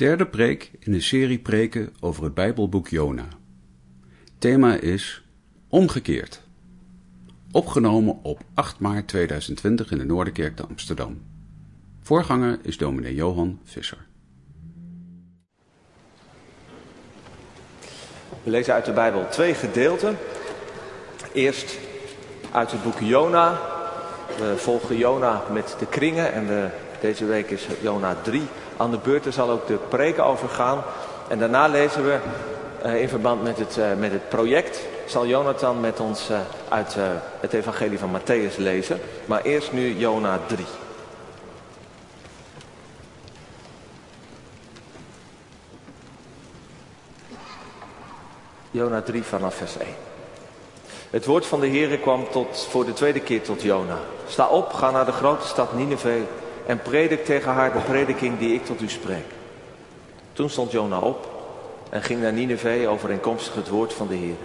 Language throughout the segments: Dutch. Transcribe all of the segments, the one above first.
Derde preek in een serie preken over het Bijbelboek Jona. Thema is Omgekeerd. Opgenomen op 8 maart 2020 in de Noorderkerk te Amsterdam. Voorganger is dominee Johan Visser. We lezen uit de Bijbel twee gedeelten. Eerst uit het boek Jona. We volgen Jona met de kringen en deze week is Jona 3 aan de beurt. Zal ook de preken over gaan. En daarna lezen we uh, in verband met het, uh, met het project, zal Jonathan met ons uh, uit het evangelie van Matthäus lezen. Maar eerst nu Jona 3. Jona 3 vanaf vers 1. Het woord van de Heere kwam tot, voor de tweede keer tot Jona. Sta op, ga naar de grote stad Nineveh en predik tegen haar de prediking die ik tot u spreek. Toen stond Jona op en ging naar Nineveh overeenkomstig het woord van de Heer.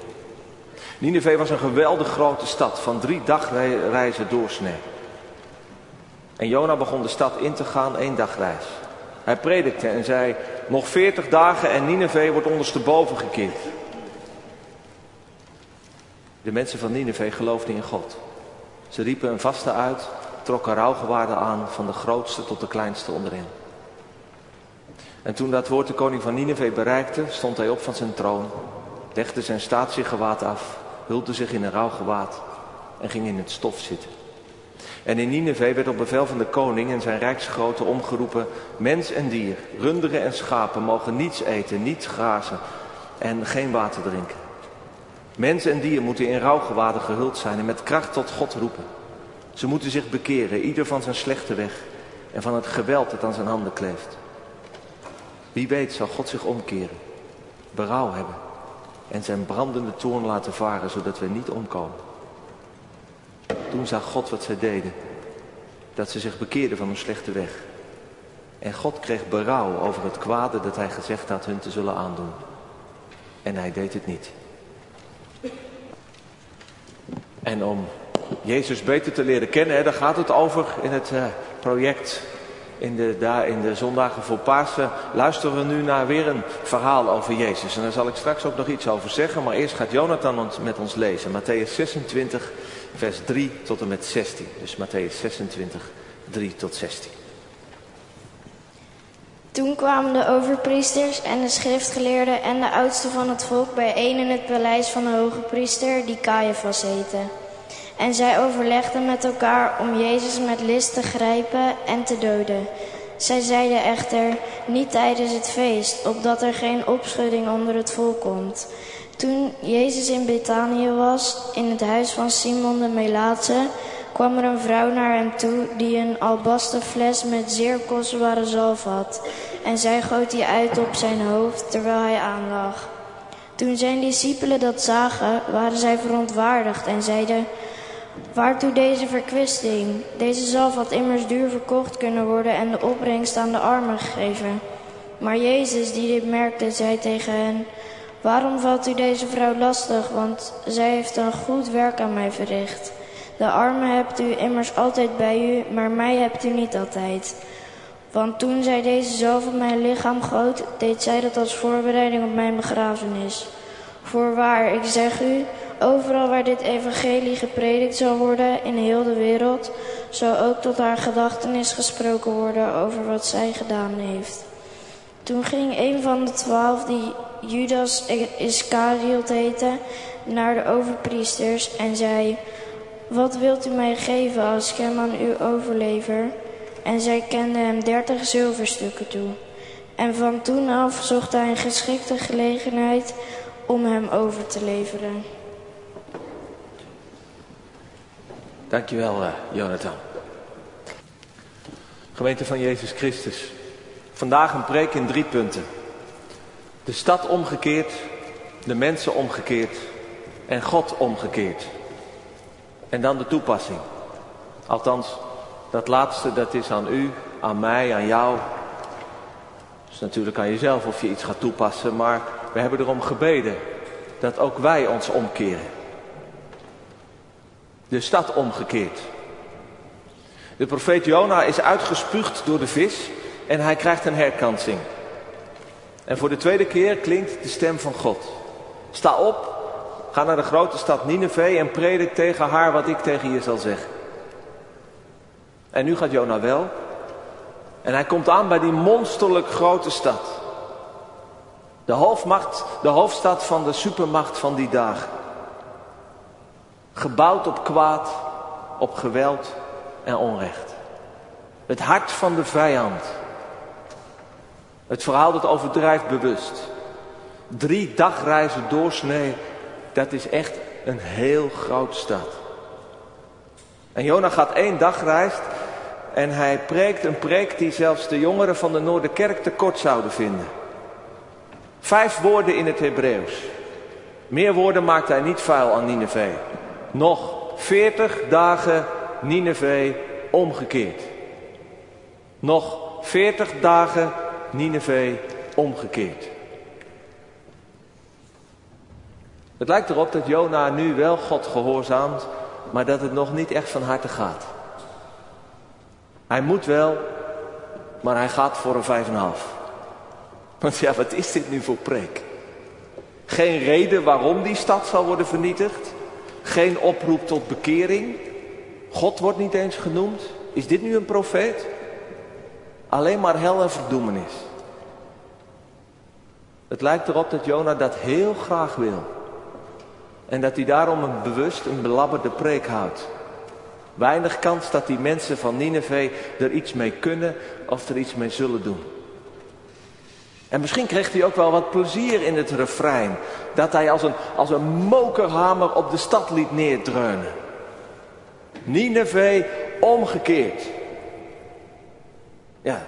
Nineveh was een geweldig grote stad van drie dagreizen doorsnee. En Jona begon de stad in te gaan, één dagreis. Hij predikte en zei, nog veertig dagen en Nineveh wordt ondersteboven gekeerd. De mensen van Nineveh geloofden in God. Ze riepen een vaste uit, trokken rouwgewaarden aan van de grootste tot de kleinste onderin. En toen dat woord de koning van Nineveh bereikte, stond hij op van zijn troon, legde zijn statiegewaad af, hulde zich in een rouwgewaad en ging in het stof zitten. En in Nineveh werd op bevel van de koning en zijn rijksgroten omgeroepen, mens en dier, runderen en schapen mogen niets eten, niets grazen en geen water drinken. Mens en dier moeten in rouwgewaden gehuld zijn en met kracht tot God roepen. Ze moeten zich bekeren, ieder van zijn slechte weg en van het geweld dat aan zijn handen kleeft. Wie weet zal God zich omkeren, berouw hebben en zijn brandende toorn laten varen, zodat we niet omkomen. Toen zag God wat zij deden, dat ze zich bekeerden van hun slechte weg. En God kreeg berouw over het kwade dat hij gezegd had hun te zullen aandoen. En hij deed het niet. En om Jezus beter te leren kennen, hè, daar gaat het over in het uh, project in de, daar in de zondagen voor Pasen. Luisteren we nu naar weer een verhaal over Jezus. En daar zal ik straks ook nog iets over zeggen, maar eerst gaat Jonathan ons, met ons lezen. Matthäus 26, vers 3 tot en met 16. Dus Matthäus 26, 3 tot 16. Toen kwamen de overpriesters en de schriftgeleerden en de oudsten van het volk bijeen in het paleis van de hoge priester, die Caiaphas heette. En zij overlegden met elkaar om Jezus met list te grijpen en te doden. Zij zeiden echter, niet tijdens het feest, opdat er geen opschudding onder het volk komt. Toen Jezus in Betanië was, in het huis van Simon de Melaatse, kwam er een vrouw naar hem toe die een albasten fles met zeer kostbare zalf had. En zij goot die uit op zijn hoofd terwijl hij aanlag. Toen zijn discipelen dat zagen, waren zij verontwaardigd en zeiden... Waartoe deze verkwisting? Deze zalf had immers duur verkocht kunnen worden en de opbrengst aan de armen gegeven. Maar Jezus, die dit merkte, zei tegen hen... Waarom valt u deze vrouw lastig, want zij heeft een goed werk aan mij verricht. De armen hebt u immers altijd bij u, maar mij hebt u niet altijd. Want toen zij deze zalf op mijn lichaam goot, deed zij dat als voorbereiding op mijn begrafenis. Voorwaar, ik zeg u, overal waar dit evangelie gepredikt zal worden in heel de wereld, zal ook tot haar gedachtenis gesproken worden over wat zij gedaan heeft. Toen ging een van de twaalf, die Judas Iscariot heette, naar de overpriesters en zei... Wat wilt u mij geven als ik hem aan u overlever? En zij kenden hem dertig zilverstukken toe. En van toen af zocht hij een geschikte gelegenheid om hem over te leveren. Dankjewel, uh, Jonathan. Gemeente van Jezus Christus. Vandaag een preek in drie punten. De stad omgekeerd, de mensen omgekeerd en God omgekeerd. En dan de toepassing. Althans, dat laatste dat is aan u, aan mij, aan jou. Dus natuurlijk aan jezelf of je iets gaat toepassen, maar we hebben erom gebeden dat ook wij ons omkeren. De stad omgekeerd. De profeet Jona is uitgespuugd door de vis en hij krijgt een herkansing. En voor de tweede keer klinkt de stem van God. Sta op, ga naar de grote stad Nineveh en predik tegen haar wat ik tegen je zal zeggen. En nu gaat Jona wel. En hij komt aan bij die monsterlijk grote stad. De hoofdmacht, de hoofdstad van de supermacht van die dagen. Gebouwd op kwaad, op geweld en onrecht. Het hart van de vijand. Het verhaal dat overdrijft bewust. Drie dagreizen doorsnee, dat is echt een heel groot stad. En Jona gaat één dagreis en hij preekt een preek die zelfs de jongeren van de Noorderkerk te kort zouden vinden. Vijf woorden in het Hebreeuws. Meer woorden maakt hij niet vuil aan Nineveh. Nog veertig dagen Nineveh omgekeerd. Nog veertig dagen Nineveh omgekeerd. Het lijkt erop dat Jona nu wel God gehoorzaamt, maar dat het nog niet echt van harte gaat. Hij moet wel, maar hij gaat voor een vijf en een half. Want ja, wat is dit nu voor preek? Geen reden waarom die stad zal worden vernietigd. Geen oproep tot bekering. God wordt niet eens genoemd. Is dit nu een profeet? Alleen maar hel en verdoemenis. Het lijkt erop dat Jona dat heel graag wil. En dat hij daarom een bewust een belabberde preek houdt. Weinig kans dat die mensen van Nineveh er iets mee kunnen of er iets mee zullen doen. En misschien kreeg hij ook wel wat plezier in het refrein. Dat hij als een, als een mokerhamer op de stad liet neerdreunen. Nineveh omgekeerd. Ja,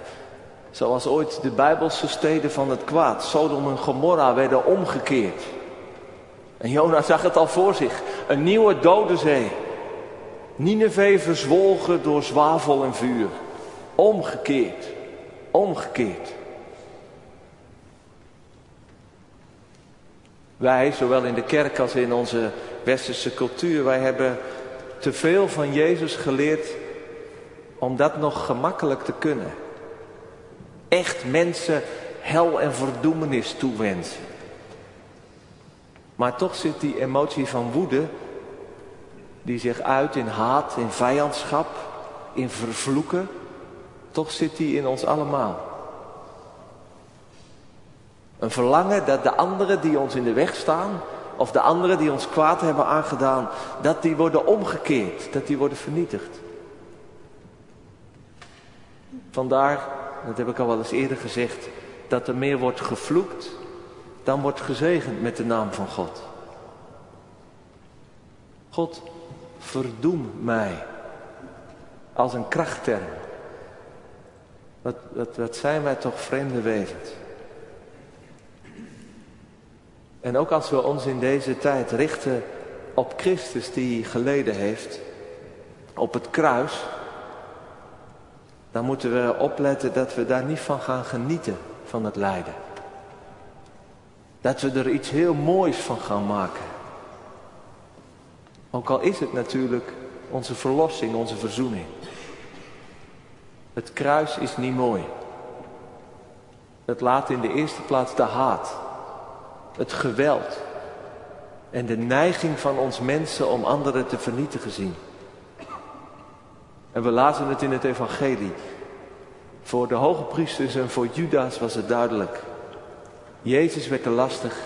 zoals ooit de Bijbelse steden van het kwaad, Sodom en Gomorra, werden omgekeerd. En Jona zag het al voor zich. Een nieuwe dode zee. Nineveh verzwolgen door zwavel en vuur. Omgekeerd. Omgekeerd. Wij, zowel in de kerk als in onze westerse cultuur, wij hebben te veel van Jezus geleerd om dat nog gemakkelijk te kunnen. Echt mensen hel en verdoemenis toewensen. Maar toch zit die emotie van woede, die zich uit in haat, in vijandschap, in vervloeken, toch zit die in ons allemaal. Een verlangen dat de anderen die ons in de weg staan, of de anderen die ons kwaad hebben aangedaan, dat die worden omgekeerd, dat die worden vernietigd. Vandaar, dat heb ik al wel eens eerder gezegd, dat er meer wordt gevloekt dan wordt gezegend met de naam van God. God, verdoem mij als een krachtterm. Wat, wat, wat zijn wij toch vreemde wezens. En ook als we ons in deze tijd richten op Christus die geleden heeft, op het kruis, dan moeten we opletten dat we daar niet van gaan genieten van het lijden. Dat we er iets heel moois van gaan maken. Ook al is het natuurlijk onze verlossing, onze verzoening. Het kruis is niet mooi. Het laat in de eerste plaats de haat, het geweld en de neiging van ons mensen om anderen te vernietigen zien. En we lazen het in het evangelie. Voor de hoge priesters en voor Judas was het duidelijk. Jezus werd te lastig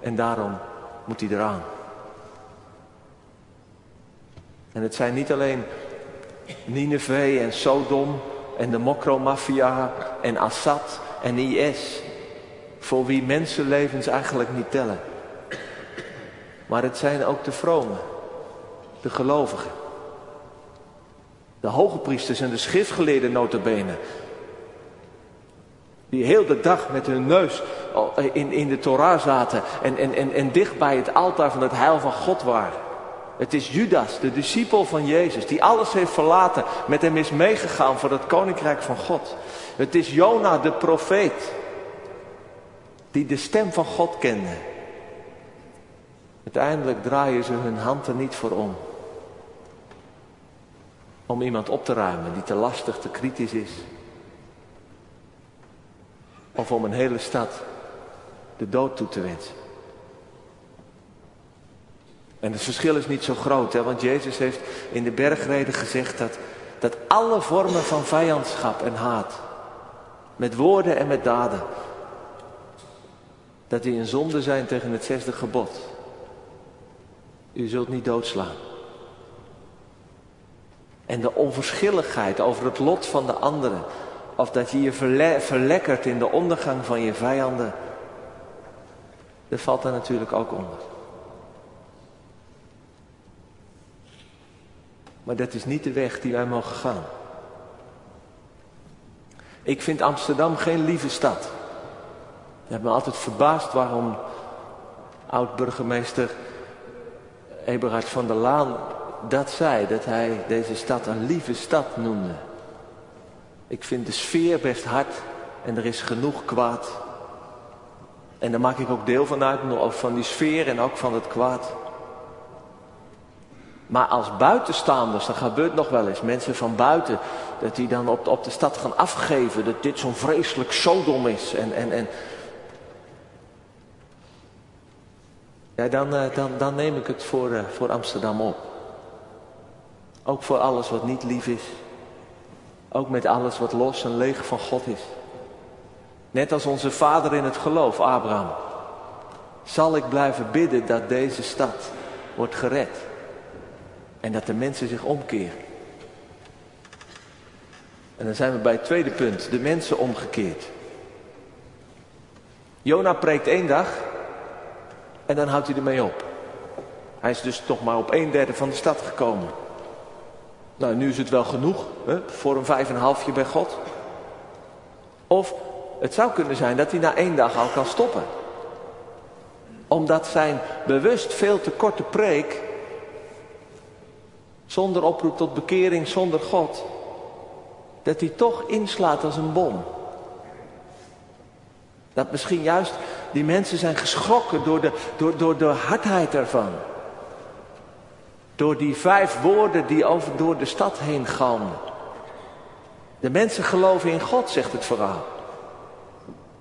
en daarom moet hij eraan. En het zijn niet alleen Nineveh en Sodom en de Mokromafia en Assad en IS, voor wie mensenlevens eigenlijk niet tellen. Maar het zijn ook de vromen, de gelovigen. De hoge priesters en de schriftgeleerden notabene. Die heel de dag met hun neus in, in de Torah zaten en, en, en, en dicht bij het altaar van het heil van God waren. Het is Judas, de discipel van Jezus, die alles heeft verlaten, met hem is meegegaan voor het koninkrijk van God. Het is Jona, de profeet, die de stem van God kende. Uiteindelijk draaien ze hun hand er niet voor om. Om iemand op te ruimen die te lastig, te kritisch is. of om een hele stad de dood toe te wensen. En het verschil is niet zo groot, hè, want Jezus heeft in de bergreden gezegd dat, dat alle vormen van vijandschap en haat, met woorden en met daden, dat die een zonde zijn tegen het zesde gebod. U zult niet doodslaan. En de onverschilligheid over het lot van de anderen, of dat je je verlekkert in de ondergang van je vijanden, dat valt daar natuurlijk ook onder. Maar dat is niet de weg die wij mogen gaan. Ik vind Amsterdam geen lieve stad. Ik heb me altijd verbaasd waarom oud-burgemeester Eberhard van der Laan dat zei. Dat hij deze stad een lieve stad noemde. Ik vind de sfeer best hard en er is genoeg kwaad. En daar maak ik ook deel van uit, van die sfeer en ook van het kwaad. Maar als buitenstaanders, dan gebeurt nog wel eens, mensen van buiten, dat die dan op, op de stad gaan afgeven dat dit zo'n vreselijk Sodom is. En, en, en ja, dan, eh, dan, dan neem ik het voor, eh, voor Amsterdam op. Ook voor alles wat niet lief is. Ook met alles wat los en leeg van God is. Net als onze vader in het geloof, Abraham. Zal ik blijven bidden dat deze stad wordt gered. En dat de mensen zich omkeren. En dan zijn we bij het tweede punt, de mensen omgekeerd. Jona preekt één dag en dan houdt hij ermee op. Hij is dus toch maar op een derde van de stad gekomen. Nou, nu is het wel genoeg hè, voor een vijf en een halfje bij God. Of het zou kunnen zijn dat hij na één dag al kan stoppen. Omdat zijn bewust veel te korte preek zonder oproep tot bekering, zonder God, dat hij toch inslaat als een bom. Dat misschien juist die mensen zijn geschrokken door de, door, door de hardheid ervan. Door die vijf woorden die over door de stad heen gaan. De mensen geloven in God, zegt het verhaal.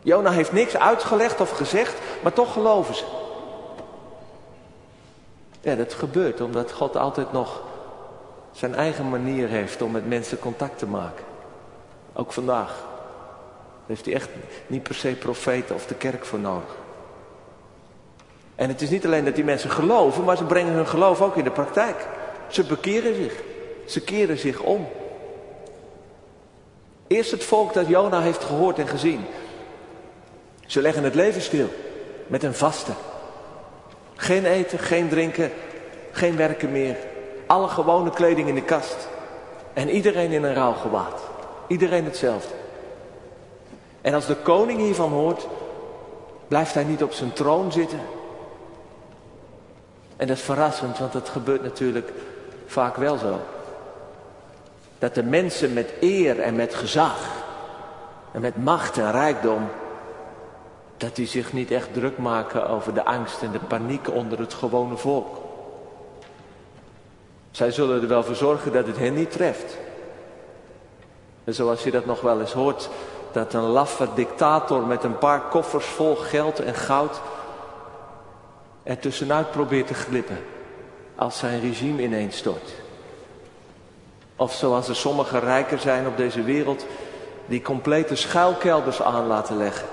Jona heeft niks uitgelegd of gezegd, maar toch geloven ze. Ja, dat gebeurt omdat God altijd nog zijn eigen manier heeft om met mensen contact te maken. Ook vandaag. Heeft hij echt niet per se profeten of de kerk voor nodig. En het is niet alleen dat die mensen geloven, maar ze brengen hun geloof ook in de praktijk. Ze bekeren zich. Ze keren zich om. Eerst het volk dat Jona heeft gehoord en gezien. Ze leggen het leven stil met een vaste. Geen eten, geen drinken, geen werken meer. Alle gewone kleding in de kast. En iedereen in een rouwgewaad. Iedereen hetzelfde. En als de koning hiervan hoort, blijft hij niet op zijn troon zitten. En dat is verrassend, want dat gebeurt natuurlijk vaak wel zo. Dat de mensen met eer en met gezag en met macht en rijkdom, dat die zich niet echt druk maken over de angst en de paniek onder het gewone volk. Zij zullen er wel voor zorgen dat het hen niet treft. En zoals je dat nog wel eens hoort, dat een laffe dictator met een paar koffers vol geld en goud er tussenuit probeert te glippen als zijn regime ineens stort. Of zoals er sommige rijken zijn op deze wereld die complete schuilkelders aan laten leggen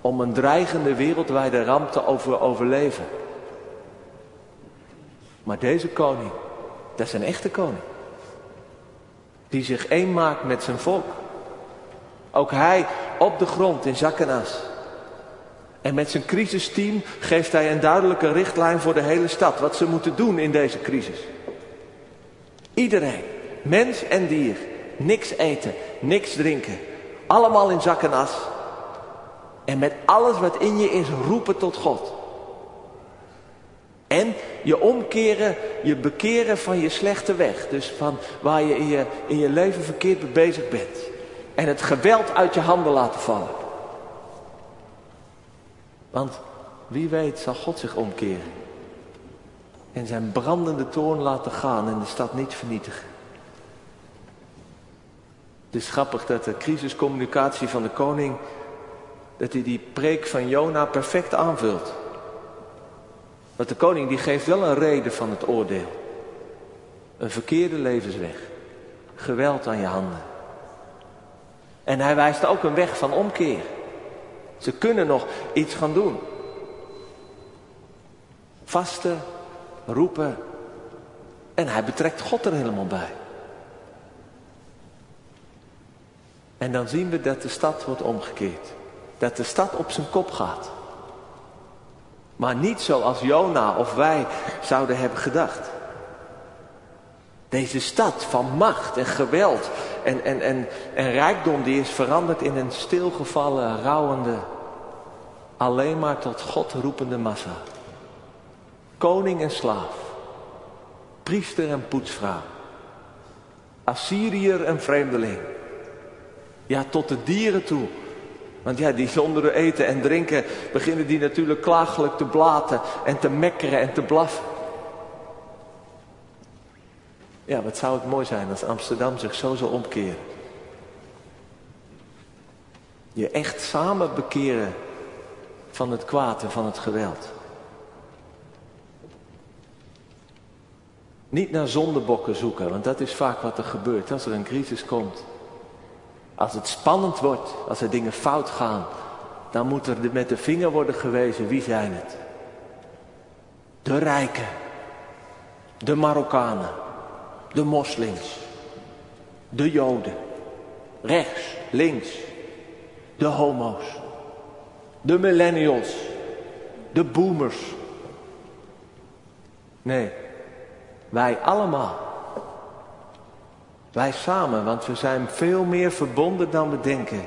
om een dreigende wereldwijde ramp te over overleven. Maar deze koning, dat is een echte koning. Die zich één maakt met zijn volk. Ook hij op de grond in Zakkenas. En met zijn crisisteam geeft hij een duidelijke richtlijn voor de hele stad. Wat ze moeten doen in deze crisis. Iedereen, mens en dier. Niks eten, niks drinken. Allemaal in Zakkenas. En met alles wat in je is roepen tot God. En je omkeren, je bekeren van je slechte weg. Dus van waar je in je, in je leven verkeerd bezig bent. En het geweld uit je handen laten vallen. Want wie weet zal God zich omkeren. En zijn brandende toorn laten gaan en de stad niet vernietigen. Het is grappig dat de crisiscommunicatie van de koning dat hij die preek van Jona perfect aanvult. Want de koning die geeft wel een reden van het oordeel. Een verkeerde levensweg. Geweld aan je handen. En hij wijst ook een weg van omkeer. Ze kunnen nog iets gaan doen. Vasten, roepen. En hij betrekt God er helemaal bij. En dan zien we dat de stad wordt omgekeerd. Dat de stad op zijn kop gaat. Maar niet zoals Jona of wij zouden hebben gedacht. Deze stad van macht en geweld en, en, en, en rijkdom die is veranderd in een stilgevallen, rouwende, alleen maar tot God roepende massa. Koning en slaaf, priester en poetsvrouw, Assyriër en vreemdeling. Ja, tot de dieren toe. Want ja, die zonder eten en drinken beginnen die natuurlijk klagelijk te blaten en te mekkeren en te blaffen. Ja, wat zou het mooi zijn als Amsterdam zich zo zou omkeren. Je echt samen bekeren van het kwaad en van het geweld. Niet naar zondebokken zoeken, want dat is vaak wat er gebeurt als er een crisis komt. Als het spannend wordt, als er dingen fout gaan, dan moet er met de vinger worden gewezen wie zijn het. De rijken, de Marokkanen, de moslims, de joden, rechts, links, de homo's, de millennials, de boomers. Nee, wij allemaal. Wij samen, want we zijn veel meer verbonden dan we denken.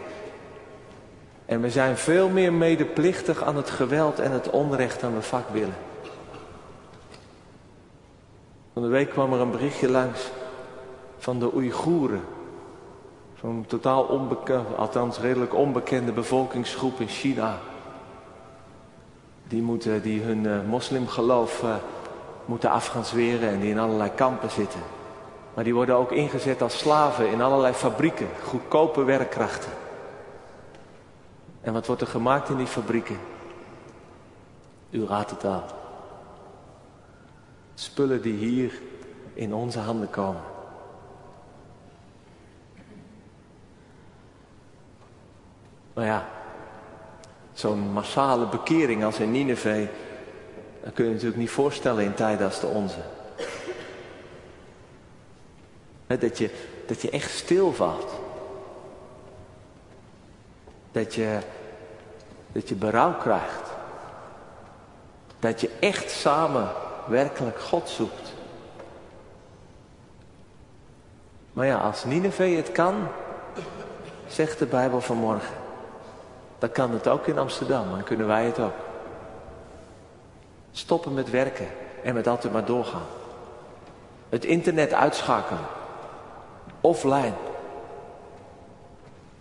En we zijn veel meer medeplichtig aan het geweld en het onrecht dan we vaak willen. Van de week kwam er een berichtje langs van de Oeigoeren. Zo'n totaal onbekende, althans redelijk onbekende bevolkingsgroep in China. Die, moeten, die hun uh, moslimgeloof uh, moeten af gaan zweren en die in allerlei kampen zitten. Maar die worden ook ingezet als slaven in allerlei fabrieken, goedkope werkkrachten. En wat wordt er gemaakt in die fabrieken? U raadt het al. Spullen die hier in onze handen komen. Nou ja, zo'n massale bekering als in Nineveh, dat kun je natuurlijk niet voorstellen in tijden als de onze. Dat je, dat je echt stilvalt. Dat je, dat je berouw krijgt. Dat je echt samen werkelijk God zoekt. Maar ja, als Nineveh het kan, zegt de Bijbel vanmorgen, dan kan het ook in Amsterdam, dan kunnen wij het ook. Stoppen met werken en met altijd maar doorgaan. Het internet uitschakelen. Offline.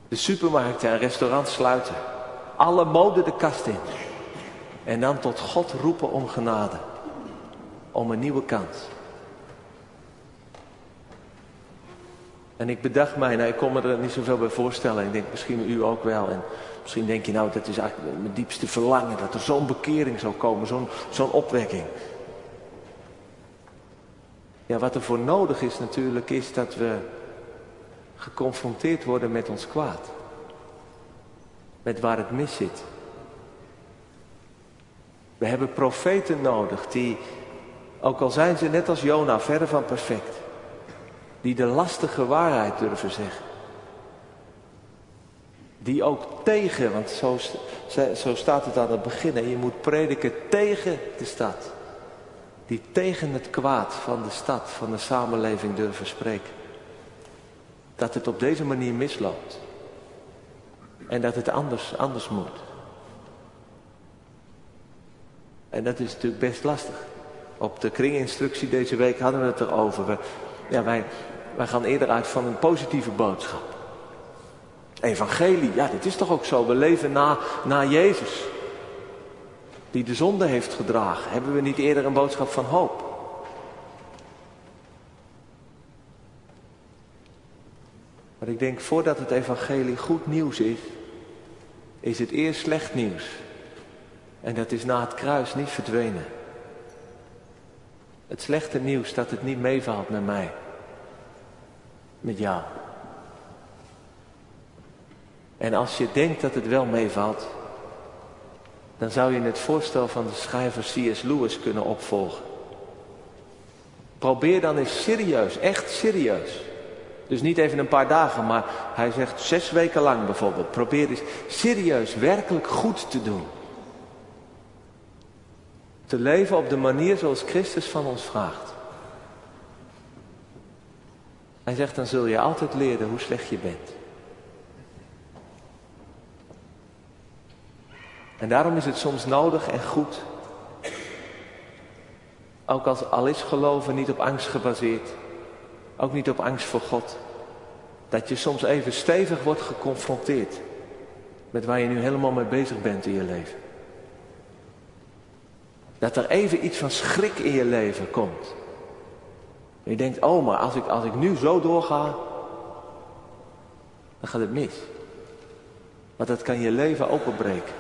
De supermarkten en restaurants sluiten. Alle mode de kast in. En dan tot God roepen om genade. Om een nieuwe kans. En ik bedacht mij, nou ik kon me er niet zoveel bij voorstellen. Ik denk misschien u ook wel. En misschien denk je nou, dat is eigenlijk mijn diepste verlangen. Dat er zo'n bekering zou komen, zo'n zo'n opwekking. Ja, wat er voor nodig is natuurlijk, is dat we geconfronteerd worden met ons kwaad. Met waar het mis zit. We hebben profeten nodig die, ook al zijn ze net als Jona, verre van perfect, die de lastige waarheid durven zeggen. Die ook tegen, want zo, zo staat het aan het begin, en je moet prediken tegen de stad. Die tegen het kwaad van de stad, van de samenleving durven spreken dat het op deze manier misloopt. En dat het anders, anders moet. En dat is natuurlijk best lastig. Op de kringinstructie deze week hadden we het erover. We, ja, wij, wij gaan eerder uit van een positieve boodschap. Evangelie, ja, dit is toch ook zo. We leven na, na Jezus. Die de zonde heeft gedragen. Hebben we niet eerder een boodschap van hoop? Maar ik denk voordat het evangelie goed nieuws is, is het eerst slecht nieuws. En dat is na het kruis niet verdwenen. Het slechte nieuws dat het niet meevalt met mij. Met jou. En als je denkt dat het wel meevalt, dan zou je het voorstel van de schrijver C.S. Lewis kunnen opvolgen. Probeer dan eens serieus, echt serieus. Dus niet even een paar dagen, maar hij zegt zes weken lang bijvoorbeeld. Probeer eens serieus, werkelijk goed te doen. Te leven op de manier zoals Christus van ons vraagt. Hij zegt, dan zul je altijd leren hoe slecht je bent. En daarom is het soms nodig en goed. Ook als al is geloven niet op angst gebaseerd. Ook niet op angst voor God. Dat je soms even stevig wordt geconfronteerd. Met waar je nu helemaal mee bezig bent in je leven. Dat er even iets van schrik in je leven komt. En je denkt, oh maar als ik, als ik nu zo doorga. Dan gaat het mis. Want dat kan je leven openbreken.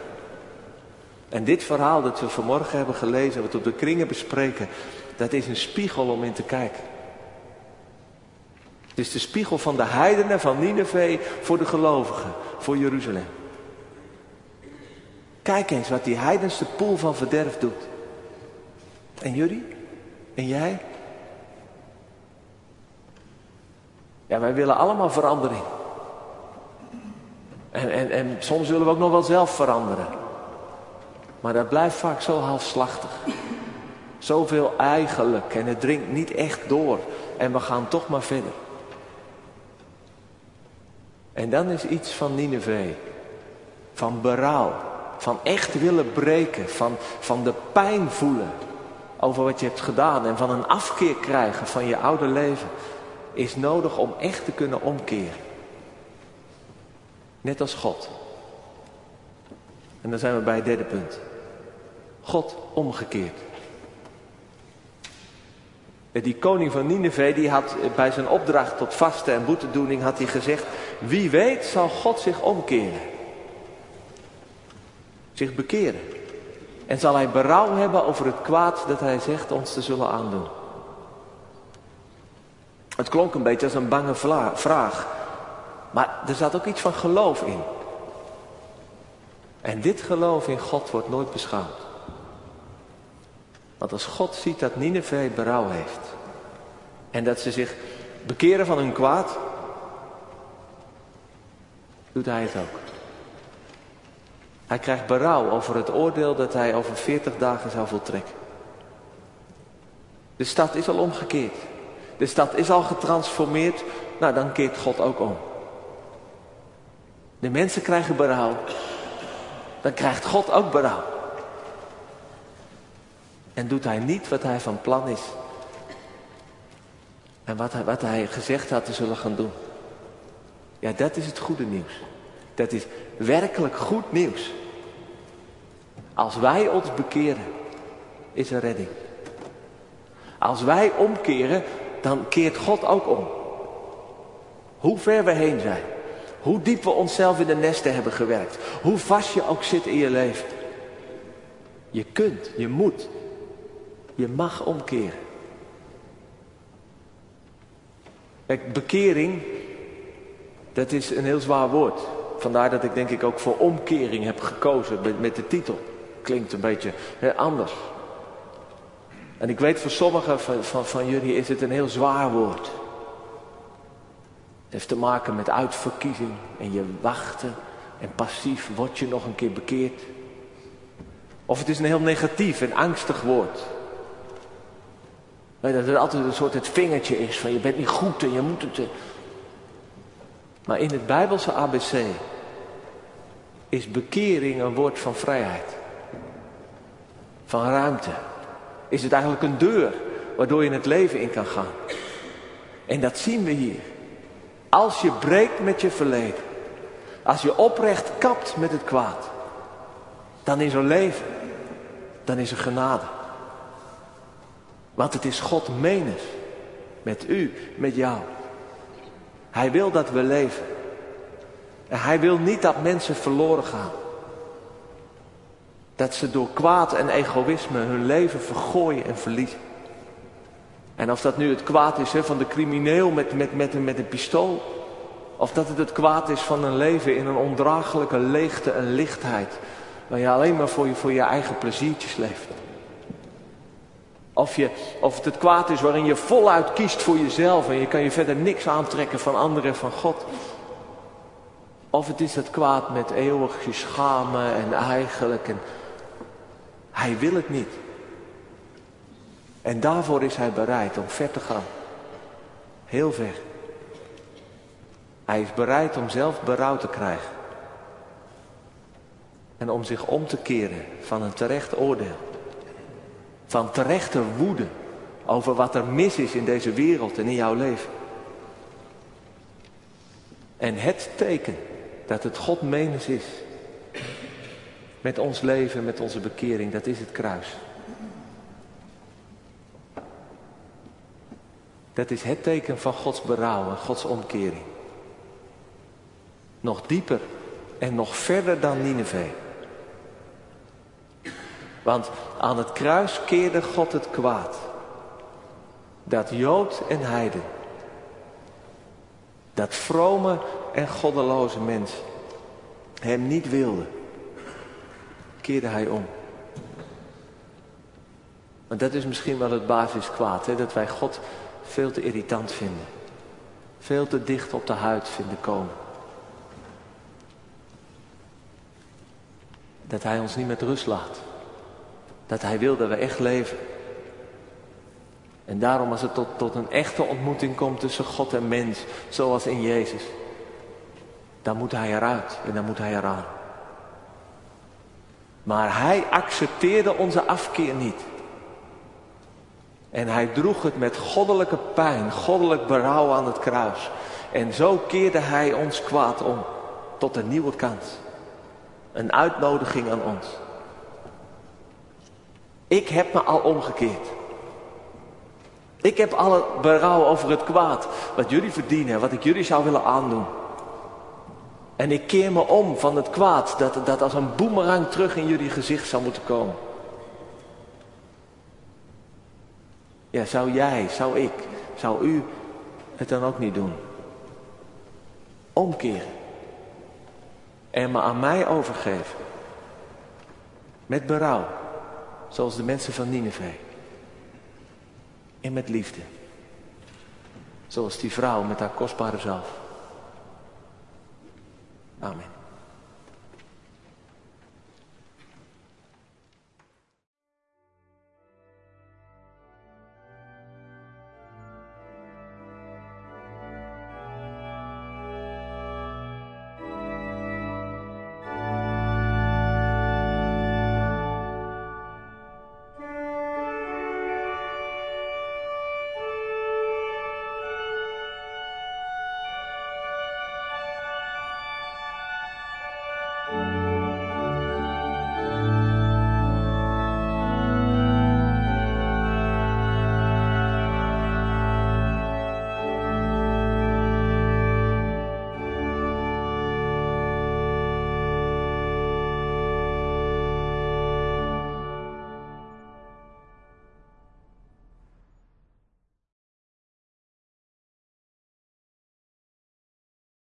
En dit verhaal dat we vanmorgen hebben gelezen, wat we op de kringen bespreken, dat is een spiegel om in te kijken. Het is de spiegel van de heidenen van Nineveh voor de gelovigen, voor Jeruzalem. Kijk eens wat die heidenste poel van verderf doet. En jullie? En jij? Ja, wij willen allemaal verandering. En, en, en soms willen we ook nog wel zelf veranderen. Maar dat blijft vaak zo halfslachtig. Zoveel eigenlijk en het dringt niet echt door. En we gaan toch maar verder. En dan is iets van Nineveh. Van berouw. Van echt willen breken. Van, van de pijn voelen. Over wat je hebt gedaan. En van een afkeer krijgen van je oude leven. Is nodig om echt te kunnen omkeren. Net als God. En dan zijn we bij het derde punt. God omgekeerd. Die koning van Nineveh die had bij zijn opdracht tot vasten en boetedoening had hij gezegd, wie weet zal God zich omkeren. Zich bekeren. En zal hij berouw hebben over het kwaad dat hij zegt ons te zullen aandoen. Het klonk een beetje als een bange vraag. Maar er zat ook iets van geloof in. En dit geloof in God wordt nooit beschouwd. Want als God ziet dat Nineveh berouw heeft. En dat ze zich bekeren van hun kwaad. Doet hij het ook. Hij krijgt berouw over het oordeel dat hij over 40 dagen zou voltrekken. De stad is al omgekeerd. De stad is al getransformeerd. Nou, dan keert God ook om. De mensen krijgen berouw. Dan krijgt God ook berouw. En doet hij niet wat hij van plan is. En wat hij, wat hij gezegd had te zullen gaan doen. Ja, dat is het goede nieuws. Dat is werkelijk goed nieuws. Als wij ons bekeren, is er redding. Als wij omkeren, dan keert God ook om. Hoe ver we heen zijn. Hoe diep we onszelf in de nesten hebben gewerkt. Hoe vast je ook zit in je leven. Je kunt, je moet, je mag omkeren. Bekering, dat is een heel zwaar woord. Vandaar dat ik denk ik ook voor omkering heb gekozen met, met de titel. Klinkt een beetje anders. En ik weet voor sommigen van, van, van jullie is het een heel zwaar woord. Het heeft te maken met uitverkiezing en je wachten en passief word je nog een keer bekeerd. Of het is een heel negatief en angstig woord. Dat er altijd een soort het vingertje is van je bent niet goed en je moet het. Maar in het Bijbelse ABC is bekering een woord van vrijheid. Van ruimte. Is het eigenlijk een deur waardoor je het leven in kan gaan. En dat zien we hier. Als je breekt met je verleden. Als je oprecht kapt met het kwaad. Dan is er leven. Dan is er genade. Want het is God menens. Met u, met jou. Hij wil dat we leven. En hij wil niet dat mensen verloren gaan. Dat ze door kwaad en egoïsme hun leven vergooien en verliezen. En of dat nu het kwaad is van de crimineel met, met, met, met een pistool. Of dat het het kwaad is van een leven in een ondraaglijke leegte en lichtheid. Waar je alleen maar voor je, voor je eigen pleziertjes leeft. Of, je, of het het kwaad is waarin je voluit kiest voor jezelf en je kan je verder niks aantrekken van anderen en van God. Of het is het kwaad met eeuwig je schamen en eigenlijk. En hij wil het niet. En daarvoor is hij bereid om ver te gaan. Heel ver. Hij is bereid om zelf berouw te krijgen. En om zich om te keren van een terecht oordeel. Van terechte woede over wat er mis is in deze wereld en in jouw leven. En het teken dat het God menens is. Met ons leven, met onze bekering, dat is het kruis. Dat is het teken van Gods berouw en Gods omkering. Nog dieper en nog verder dan Nineveh. Want aan het kruis keerde God het kwaad. Dat Jood en Heiden. Dat vrome en goddeloze mens hem niet wilde. Keerde hij om. Want dat is misschien wel het basiskwaad. Hè? Dat wij God veel te irritant vinden. Veel te dicht op de huid vinden komen. Dat hij ons niet met rust laat. Dat hij wil dat we echt leven. En daarom als het tot, tot een echte ontmoeting komt tussen God en mens, zoals in Jezus, dan moet hij eruit en dan moet hij eraan. Maar hij accepteerde onze afkeer niet. En hij droeg het met goddelijke pijn, goddelijk berouw aan het kruis. En zo keerde hij ons kwaad om tot een nieuwe kans. Een uitnodiging aan ons. Ik heb me al omgekeerd. Ik heb al het berouw over het kwaad wat jullie verdienen, wat ik jullie zou willen aandoen. En ik keer me om van het kwaad dat, dat als een boemerang terug in jullie gezicht zou moeten komen. Ja, zou jij, zou ik, zou u het dan ook niet doen? Omkeren. En me aan mij overgeven. Met berouw. Zoals de mensen van Nineveh. En met liefde. Zoals die vrouw met haar kostbare zalf. Amen.